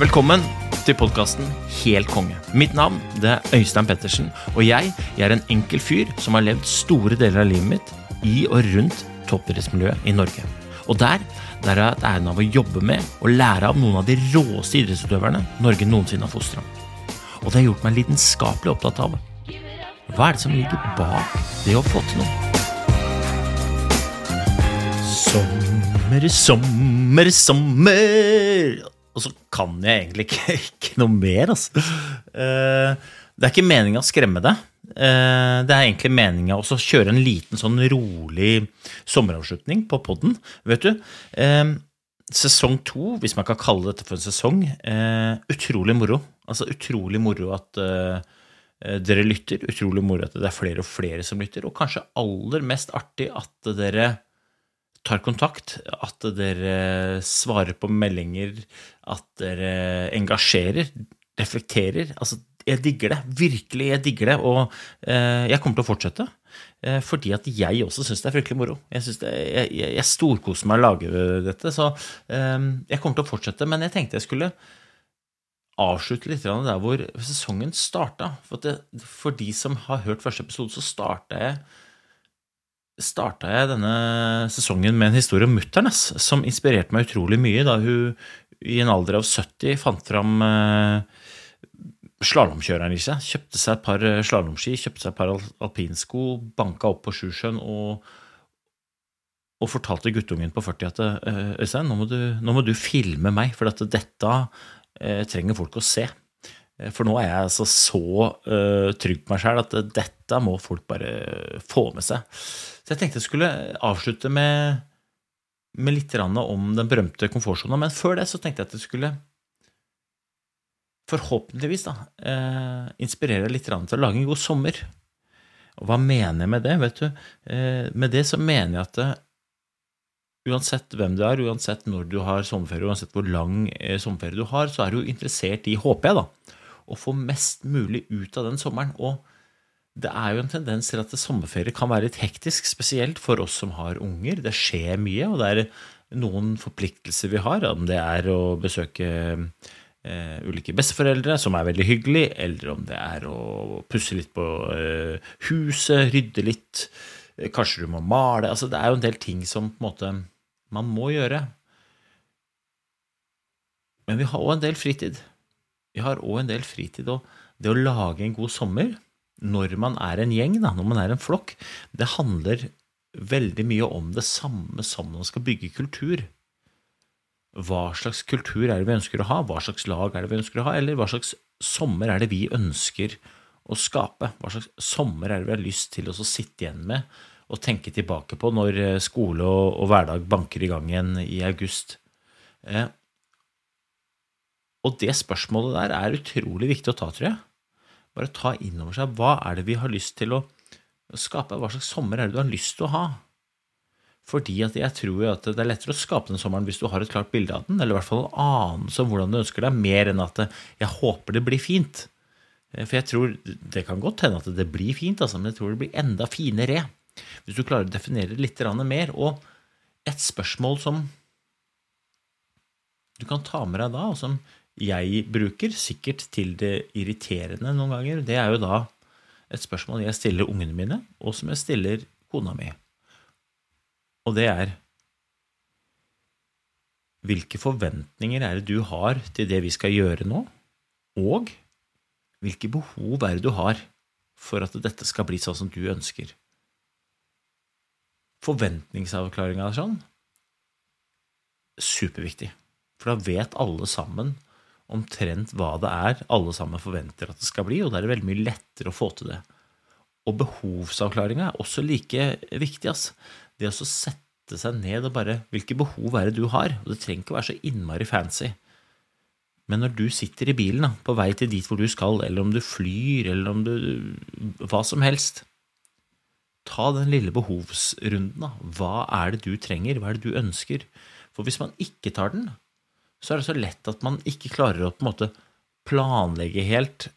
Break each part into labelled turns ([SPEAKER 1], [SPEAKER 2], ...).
[SPEAKER 1] Velkommen til podkasten Helt konge. Mitt navn det er Øystein Pettersen, og jeg, jeg er en enkel fyr som har levd store deler av livet mitt i og rundt toppidrettsmiljøet i Norge. Og der, der har jeg hatt æren av å jobbe med og lære av noen av de råeste idrettsutøverne Norge noensinne har fostra. Og det har gjort meg lidenskapelig opptatt av hva er det som ligger bak det å få til noe. Sommer, sommer, sommer Og så kan jeg egentlig ikke, ikke noe mer, altså. Eh, Det er ikke meninga å skremme deg. Eh, Det er egentlig meninga å kjøre en liten sånn rolig sommeravslutning på du, eh, sesong to, hvis man kan kalle dette for en sesong, utrolig moro. Altså utrolig moro at dere lytter. Utrolig moro at det er flere og flere som lytter. Og kanskje aller mest artig at dere tar kontakt, at dere svarer på meldinger, at dere engasjerer, reflekterer. Altså, jeg digger det. Virkelig, jeg digger det. Og eh, jeg kommer til å fortsette. Eh, fordi at jeg også syns det er fryktelig moro. Jeg, det, jeg, jeg, jeg storkoser meg å lage dette. Så eh, jeg kommer til å fortsette. Men jeg tenkte jeg skulle avslutte litt der hvor sesongen starta. For, for de som har hørt første episode, så starta jeg starta jeg denne sesongen med en historie om mutter'n som inspirerte meg utrolig mye da hun i en alder av 70 fant fram eh, slalåmkjøreren i seg. Kjøpte seg et par slalåmski, kjøpte seg et par alpinsko, banka opp på Sjusjøen og, og fortalte guttungen på 40 at eh, Øystein, nå, må du- nå må du filme meg, for dette eh, trenger folk å se. Eh, For nå er jeg altså så uh, trygg på meg sjøl at dette må folk bare få med seg. Så jeg tenkte jeg skulle avslutte med, med litt om den berømte komfortsona, men før det så tenkte jeg at jeg skulle forhåpentligvis da, uh, inspirere litt til å lage en god sommer. Og hva mener jeg med det? vet du? uh, med det så mener jeg at det, uansett hvem du er, uansett når du har sommerferie, uansett hvor lang eh, sommerferie du har, så er du interessert i, håper jeg, da, å få mest mulig ut av den sommeren. Og det er jo en tendens til at sommerferie kan være litt hektisk, spesielt for oss som har unger. Det skjer mye, og det er noen forpliktelser vi har, om det er å besøke eh, ulike besteforeldre, som er veldig hyggelig, eller om det er å pusse litt på eh, huset, rydde litt, eh, kanskje du må male altså Det er jo en del ting som måte man må gjøre. Men vi har òg en del fritid. Vi har òg en del fritid, og det å lage en god sommer når man er en gjeng, da, når man er en flokk, det handler veldig mye om det samme som når man skal bygge kultur. Hva slags kultur er det vi ønsker å ha? Hva slags lag er det vi ønsker å ha? Eller hva slags sommer er det vi ønsker å skape? Hva slags sommer er det vi har lyst til å sitte igjen med og tenke tilbake på når eh, skole og, og hverdag banker i gang igjen i august? Eh, og det spørsmålet der er utrolig viktig å ta, tror jeg. Bare ta inn over seg hva er det vi har lyst til å skape? Hva slags sommer er det du har lyst til å ha? Fordi at jeg tror jo at det er lettere å skape den sommeren hvis du har et klart bilde av den, eller i hvert fall en anelse om hvordan du ønsker deg, mer enn at jeg håper det blir fint. Eh, For jeg tror det kan godt hende at det blir fint, altså, men jeg tror det blir enda finere hvis du klarer å definere det litt mer. Og et spørsmål som du kan ta med deg da, og som jeg bruker, sikkert til det irriterende noen ganger, det er jo da et spørsmål jeg stiller ungene mine, og som jeg stiller kona mi. Og det er Hvilke forventninger er det du har til det vi skal gjøre nå? Og hvilke behov er det du har for at dette skal bli sånn som du ønsker? Forventningsavklaringa er sånn superviktig. For da vet alle sammen omtrent hva det er alle sammen forventer at det skal bli, og da er det veldig mye lettere å få til det. Og behovsavklaringa er også like viktig. ass. Det å sette seg ned og bare Hvilke behov er det du har? Og det trenger ikke å være så innmari fancy. Men når du sitter i bilen da, på vei til dit hvor du skal, eller om du flyr, eller om du Hva som helst. Ta den lille behovsrunden. da. Hva er det du trenger? Hva er det du ønsker? For hvis man ikke tar den, så er det så lett at man ikke klarer å på en måte planlegge helt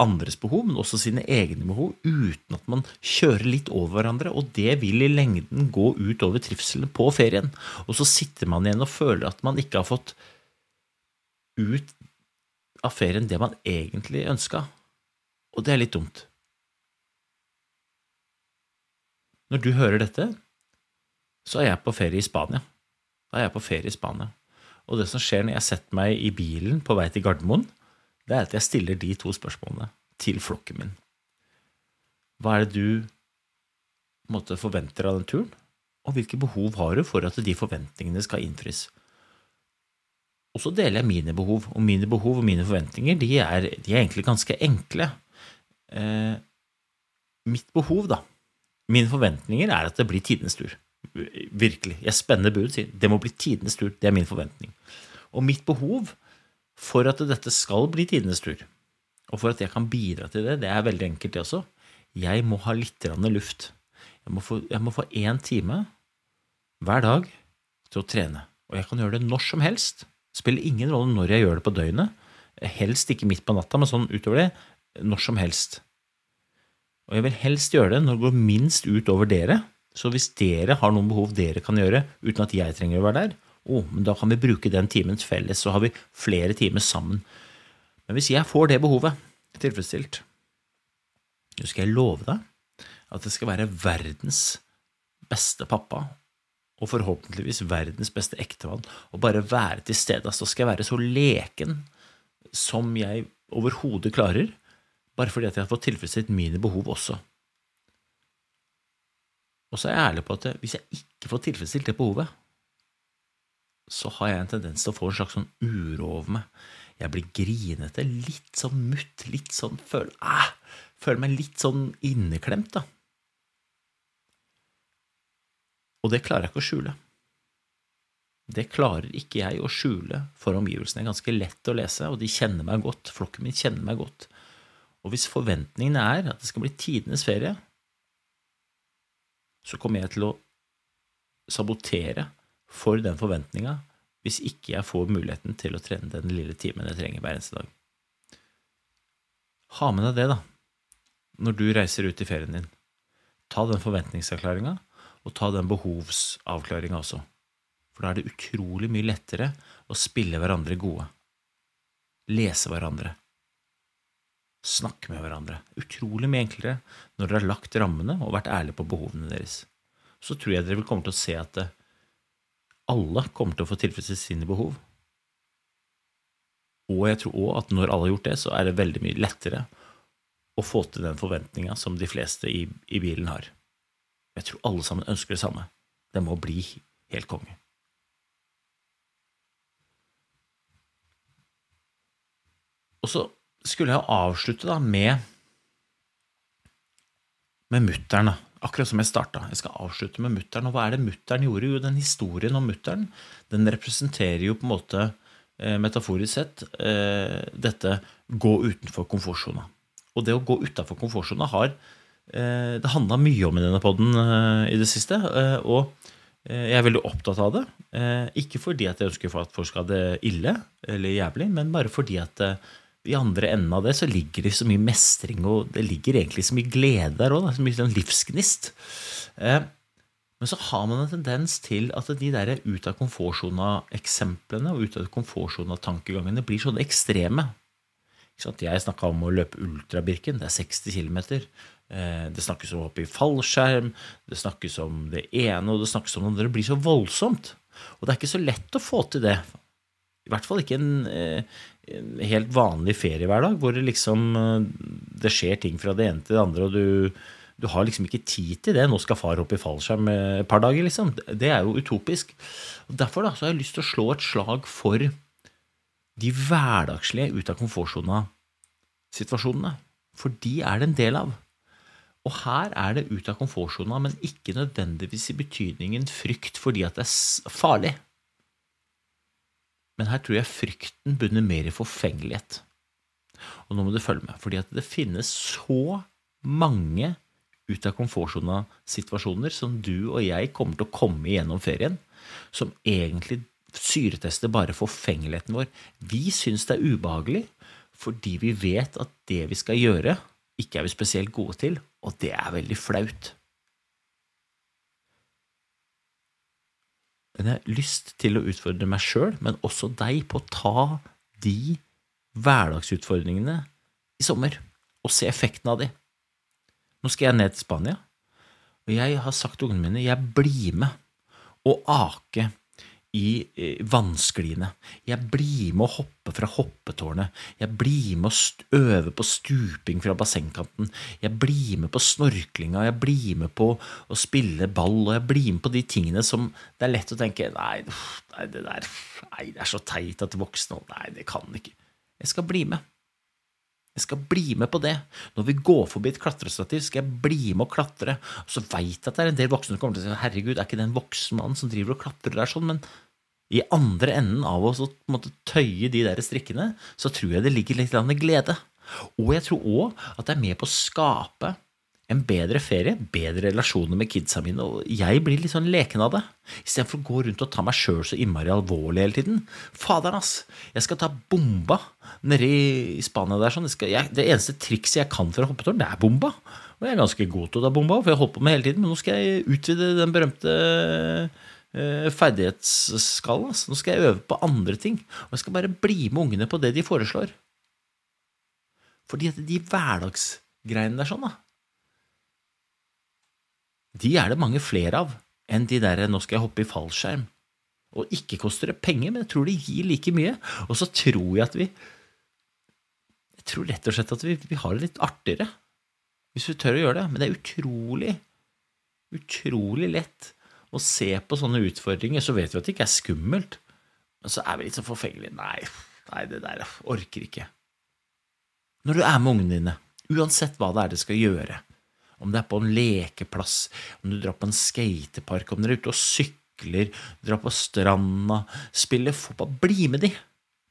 [SPEAKER 1] andres behov, men også sine egne behov, uten at man kjører litt over hverandre. Og det vil i lengden gå ut over trivselen på ferien. Og så sitter man igjen og føler at man ikke har fått ut av ferien det man egentlig ønska. Og det er litt dumt. Når du hører dette, så er jeg på ferie i Spania. Da er jeg på ferie i Spania. Og det som skjer når jeg setter meg i bilen på vei til Gardermoen, det er at jeg stiller de to spørsmålene til flokken min. Hva er det du måtte, forventer av den turen, og hvilke behov har du for at de forventningene skal innfris? Og så deler jeg mine behov, og mine behov og mine forventninger de er, de er egentlig ganske enkle. Eh, mitt behov, da, mine forventninger, er at det blir tidenes tur. Virkelig. Jeg spenner budet og sier det må bli tidenes tur. Det er min forventning. Og mitt behov for at dette skal bli tidenes tur, og for at jeg kan bidra til det, det er veldig enkelt, det også. Jeg må ha litt luft. Jeg må, få, jeg må få én time hver dag til å trene. Og jeg kan gjøre det når som helst. Spiller ingen rolle når jeg gjør det på døgnet. Helst ikke midt på natta, men sånn utover det når som helst. Og jeg vil helst gjøre det når det går minst ut over dere. Så hvis dere har noen behov dere kan gjøre uten at jeg trenger å være der, oh, men da kan vi bruke den timen felles, så har vi flere timer sammen. Men hvis jeg får det behovet tilfredsstilt, så skal jeg love deg at det skal være verdens beste pappa, og forhåpentligvis verdens beste ektemann, og bare være til stede. Så skal jeg være så leken som jeg overhodet klarer, bare fordi jeg har fått tilfredsstilt mine behov også. Og så er jeg ærlig på at hvis jeg ikke får tilfredsstilt det behovet, så har jeg en tendens til å få en slags sånn uro over meg. Jeg blir grinete, litt sånn mutt, litt sånn føler, ah, føler meg litt sånn inneklemt, da. Og det klarer jeg ikke å skjule. Det klarer ikke jeg å skjule for omgivelsene. Det er ganske lett å lese, og de kjenner meg godt. Flokken min kjenner meg godt. Og hvis forventningene er at det skal bli tidenes ferie, så kommer jeg til å sabotere for den forventninga hvis ikke jeg får muligheten til å trene den lille timen jeg trenger hver eneste dag. Ha med deg det, da, når du reiser ut i ferien din. Ta den forventningsavklaringa, og ta den behovsavklaringa også. For da er det utrolig mye lettere å spille hverandre gode. Lese hverandre. Snakke med hverandre. Utrolig mye enklere når dere har lagt rammene og vært ærlige på behovene deres. Så tror jeg dere vil komme til å se at alle kommer til å få tilfredsstilt sine behov. Og jeg tror òg at når alle har gjort det, så er det veldig mye lettere å få til den forventninga som de fleste i, i, bilen har. Jeg tror alle sammen ønsker det samme. Det må bli helt konge. Og så skulle jeg avslutte da med med mutter'n akkurat som jeg starta. Jeg skal avslutte med mutter'n. Og hva er det mutter'n gjorde? Jo, den historien om mutter'n den representerer jo på en måte, eh, metaforisk sett, eh, dette gå utenfor komfortsona. Og det å gå utafor komfortsona har eh, Det handla mye om i denne poden i det siste. og jeg er veldig opptatt av det. Ikke fordi at jeg ønsker at folk skal ha det ille eller jævlig, men bare fordi at i andre enden av det så ligger det så mye mestring, og det ligger egentlig så mye glede der òg. Så mye sånn livsgnist. Eh, men så har man en tendens til at de der ut av komfortsona-eksemplene og ut av komfortsona-tankegangene blir sånne ekstreme. Jeg snakka om å løpe ultrabirken. Det er 60 km. Eh, det snakkes om å hoppe i fallskjerm, det snakkes om det ene og det snakkes om det. Det blir så voldsomt. Og det er ikke så lett å få til det. I hvert fall ikke eh, en helt vanlig feriehverdag hvor det liksom eh, det skjer ting fra det ene til det andre, og du, du har liksom ikke tid til det. Nå skal far opp i fallskjerm et par dager, liksom. Det er jo utopisk. Derfor da, har jeg lyst til å slå et slag for de hverdagslige ut av komfortsona-situasjonene. For de er det en del av. Og her er det ut av komfortsona, men ikke nødvendigvis i betydningen frykt fordi at det er farlig. Men her tror jeg frykten bunner mer i forfengelighet. Og nå må du følge med, fordi det finnes så mange ut av komfortsona-situasjoner som du og jeg kommer til å komme igjennom ferien, som egentlig syretester bare forfengeligheten vår. Vi syns det er ubehagelig fordi vi vet at det vi skal gjøre, ikke er vi spesielt gode til, og det er veldig flaut. Men jeg har lyst til å utfordre meg sjøl, men også deg, på å ta de hverdagsutfordringene i sommer, og se effekten av de. Nå skal jeg ned til Spania, og jeg har sagt til ungene mine jeg blir med og ake i eh, vannskliene. Jeg blir med å hoppe fra hoppetårnet. Jeg blir med å øve på stuping fra bassengkanten. Jeg blir med på snorklinga. Jeg blir med på å spille ball, og jeg blir med på de tingene som det er lett å tenke Nei, nei det der Nei, det er så teit at voksne Nei, det kan ikke. Jeg skal bli med. Jeg skal bli med på det. Når vi går forbi et klatrestativ, skal jeg bli med å klatre. Og så veit jeg at det er en del voksne som kommer til å si herregud, er ikke det en voksen mann som driver og klatrer der sånn? Men i andre enden av oss å måtte tøye de der strikkene, så tror jeg det ligger litt glede. Og jeg tror òg at det er med på å skape en bedre ferie, bedre relasjoner med kidsa mine, og jeg blir litt sånn leken av det. Istedenfor å gå rundt og ta meg sjøl så innmari alvorlig hele tiden. Faderen, ass! Jeg skal ta bomba nede i Spania der. Sånn. Skal, jeg, det eneste trikset jeg kan fra hoppetårn, det er bomba. Og jeg er ganske god til å ta bomba, for jeg holder på med hele tiden. Men nå skal jeg utvide den berømte eh, ferdighetsskallen. ass. Nå skal jeg øve på andre ting. Og jeg skal bare bli med ungene på det de foreslår. Fordi at de hverdagsgreiene der sånn, da, de er det mange flere av enn de der 'nå skal jeg hoppe i fallskjerm'. Og ikke koster det penger, men jeg tror det gir like mye. Og så tror jeg at vi Jeg tror rett og slett at vi, vi har det litt artigere hvis vi tør å gjøre det. Men det er utrolig, utrolig lett å se på sånne utfordringer. Så vet vi at det ikke er skummelt, men så er vi litt så forfengelige. Nei, nei, det der orker ikke. Når du er med ungene dine, uansett hva det er dere skal gjøre, om det er på en lekeplass, om du drar på en skatepark, om dere er ute og sykler, drar på stranda, spiller fotball, bli med de.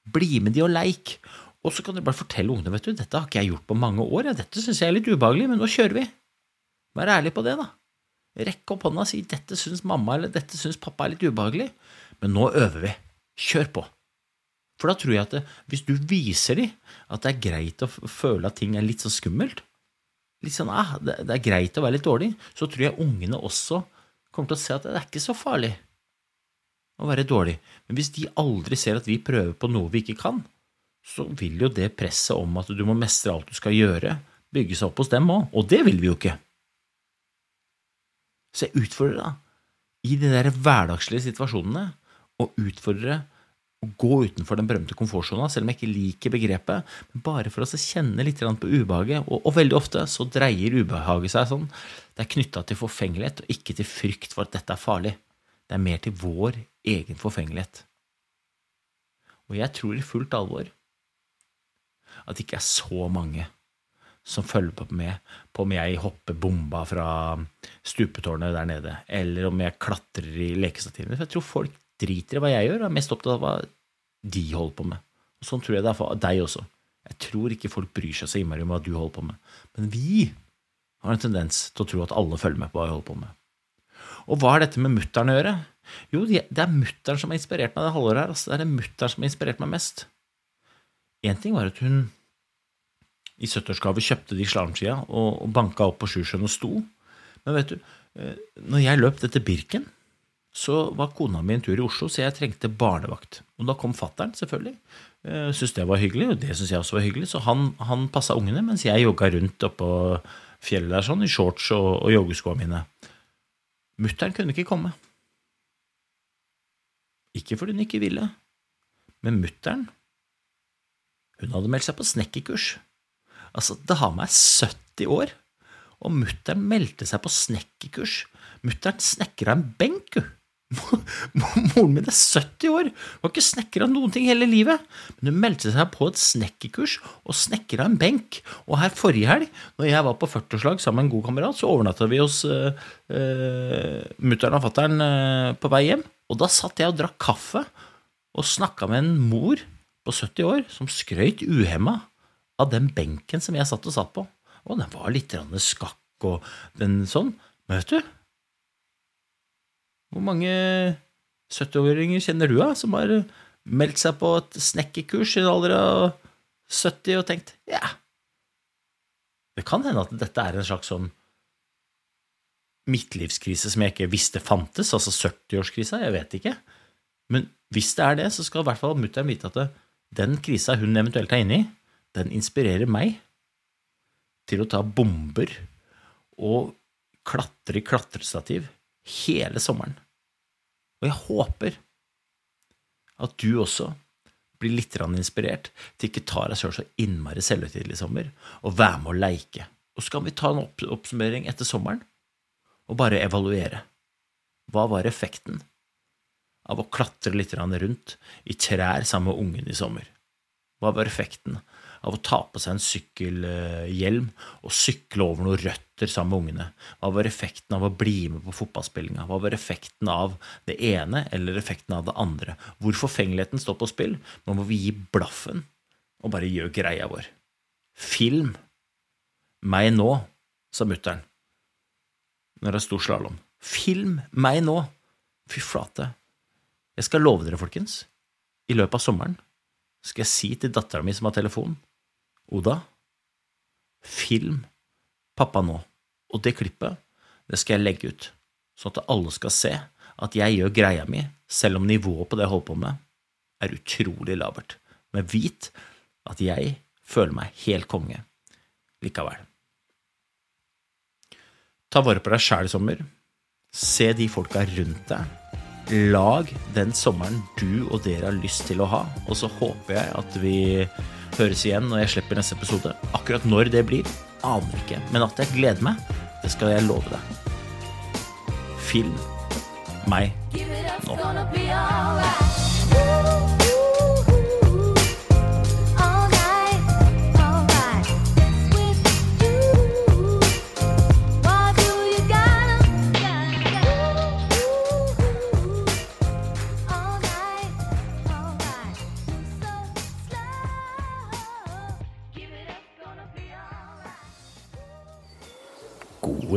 [SPEAKER 1] Bli med de og leik. Og så kan dere bare fortelle ungene vet du, dette har ikke jeg gjort på mange år, ja, dette syns jeg er litt ubehagelig, men nå kjører vi. Vær ærlig på det, da. Rekk opp hånda og si dette syns mamma eller dette syns pappa er litt ubehagelig, men nå øver vi. Kjør på. For da tror jeg at det, hvis du viser dem at det er greit å føle at ting er litt så skummelt, litt sånn, ah, det, det er greit å være litt dårlig, så tror jeg ungene også kommer til å se at det er ikke så farlig å være dårlig. Men hvis de aldri ser at vi prøver på noe vi ikke kan, så vil jo det presset om at du må mestre alt du skal gjøre, bygge seg opp hos dem òg, og det vil vi jo ikke. Så jeg utfordrer deg i de der hverdagslige situasjonene, og utfordrer å gå utenfor den berømte komfortsona, selv om jeg ikke liker begrepet, men bare for å kjenne litt på ubehaget. Og, og veldig ofte så dreier ubehaget seg sånn. Det er knytta til forfengelighet, og ikke til frykt for at dette er farlig. Det er mer til vår egen forfengelighet. Og jeg tror i fullt alvor at det ikke er så mange som følger på med på om jeg hopper bomba fra stupetårnet der nede, eller om jeg klatrer i lekestativene. For jeg tror folk driter i hva jeg gjør, er mest opptatt av hva de holder på med. Og Sånn tror jeg det er for deg også. Jeg tror ikke folk bryr seg så innmari om hva du holder på med. Men vi har en tendens til å tro at alle følger med på hva jeg holder på med. Og hva har dette med mutter'n å gjøre? Jo, det er mutter'n som har inspirert meg det halvåret her. Altså. Det er det mutter'n som har inspirert meg mest. Én ting var at hun i 70-årsgave kjøpte de slalåmskia og, og banka opp på Sjusjøen og sto. Men vet du, eh, når jeg løp dette Birken, så var kona mi en tur i Oslo, så jeg trengte barnevakt. Og da kom fattern, selvfølgelig. Eh, Syntes det var hyggelig, og det syntes jeg også var hyggelig, så han, han passa ungene mens jeg jogga rundt oppå fjellet der sånn, i shorts og, og joggeskoa mine. Mutter'n kunne ikke komme. Ikke fordi hun ikke ville, men mutter'n Hun hadde meldt seg på snekkerkurs. Altså, dama er 70 år, og mutter'n meldte seg på snekkerkurs. Mutter'n snekra en benk, hun. Moren min er 70 år, og har ikke snekra noen ting hele livet. Men hun meldte seg på et snekkerkurs og snekra en benk. Og her forrige helg, når jeg var på 40-årslag sammen med en god kamerat, så overnatta vi hos uh, uh, mutter'n og fatter'n uh, på vei hjem. Og da satt jeg og drakk kaffe og snakka med en mor på 70 år som skrøyt uhemma av den benken som jeg satt og satt på. Og den var litt skakk og den sånn. Men vet du hvor mange 70-åringer kjenner du av som har meldt seg på et snekkerkurs i en alder av 70 og tenkt ja Det kan hende at dette er en slags sånn midtlivskrise som jeg ikke visste fantes, altså 70-årskrisa, jeg vet ikke. Men hvis det er det, så skal i hvert fall mutter'n vite at den krisa hun eventuelt er inne i, den inspirerer meg til å ta bomber og klatre i klatrestativ hele sommeren. Og jeg håper at du også blir litt inspirert til ikke ta deg sjøl så innmari selvhøytidelig i sommer, og være med å leike. Og så kan vi ta en oppsummering etter sommeren og bare evaluere. Hva var effekten av å klatre litt rundt i trær sammen med ungen i sommer? Hva var effekten av å ta på seg en sykkelhjelm og sykle over noen røtter sammen med ungene? Hva var effekten av å bli med på fotballspillinga? Hva var effekten av det ene eller effekten av det andre? Hvor forfengeligheten står på spill, nå må vi gi blaffen og bare gjøre greia vår. Film meg nå, sa mutter'n når det sto slalåm. Film meg nå! Fy flate. Jeg skal love dere, folkens, i løpet av sommeren skal jeg si til dattera mi som har telefon, Oda, film pappa nå, og det klippet, det skal jeg legge ut, sånn at alle skal se at jeg gjør greia mi, selv om nivået på det jeg holder på med, er utrolig labert. Men vit at jeg føler meg helt konge likevel. Ta vare på deg sjæl i sommer. Se de folka rundt deg. Lag den sommeren du og dere har lyst til å ha, og så håper jeg at vi høres igjen når jeg slipper neste episode. Akkurat når det blir, aner ikke, men at jeg gleder meg, det skal jeg love deg. Film meg nå.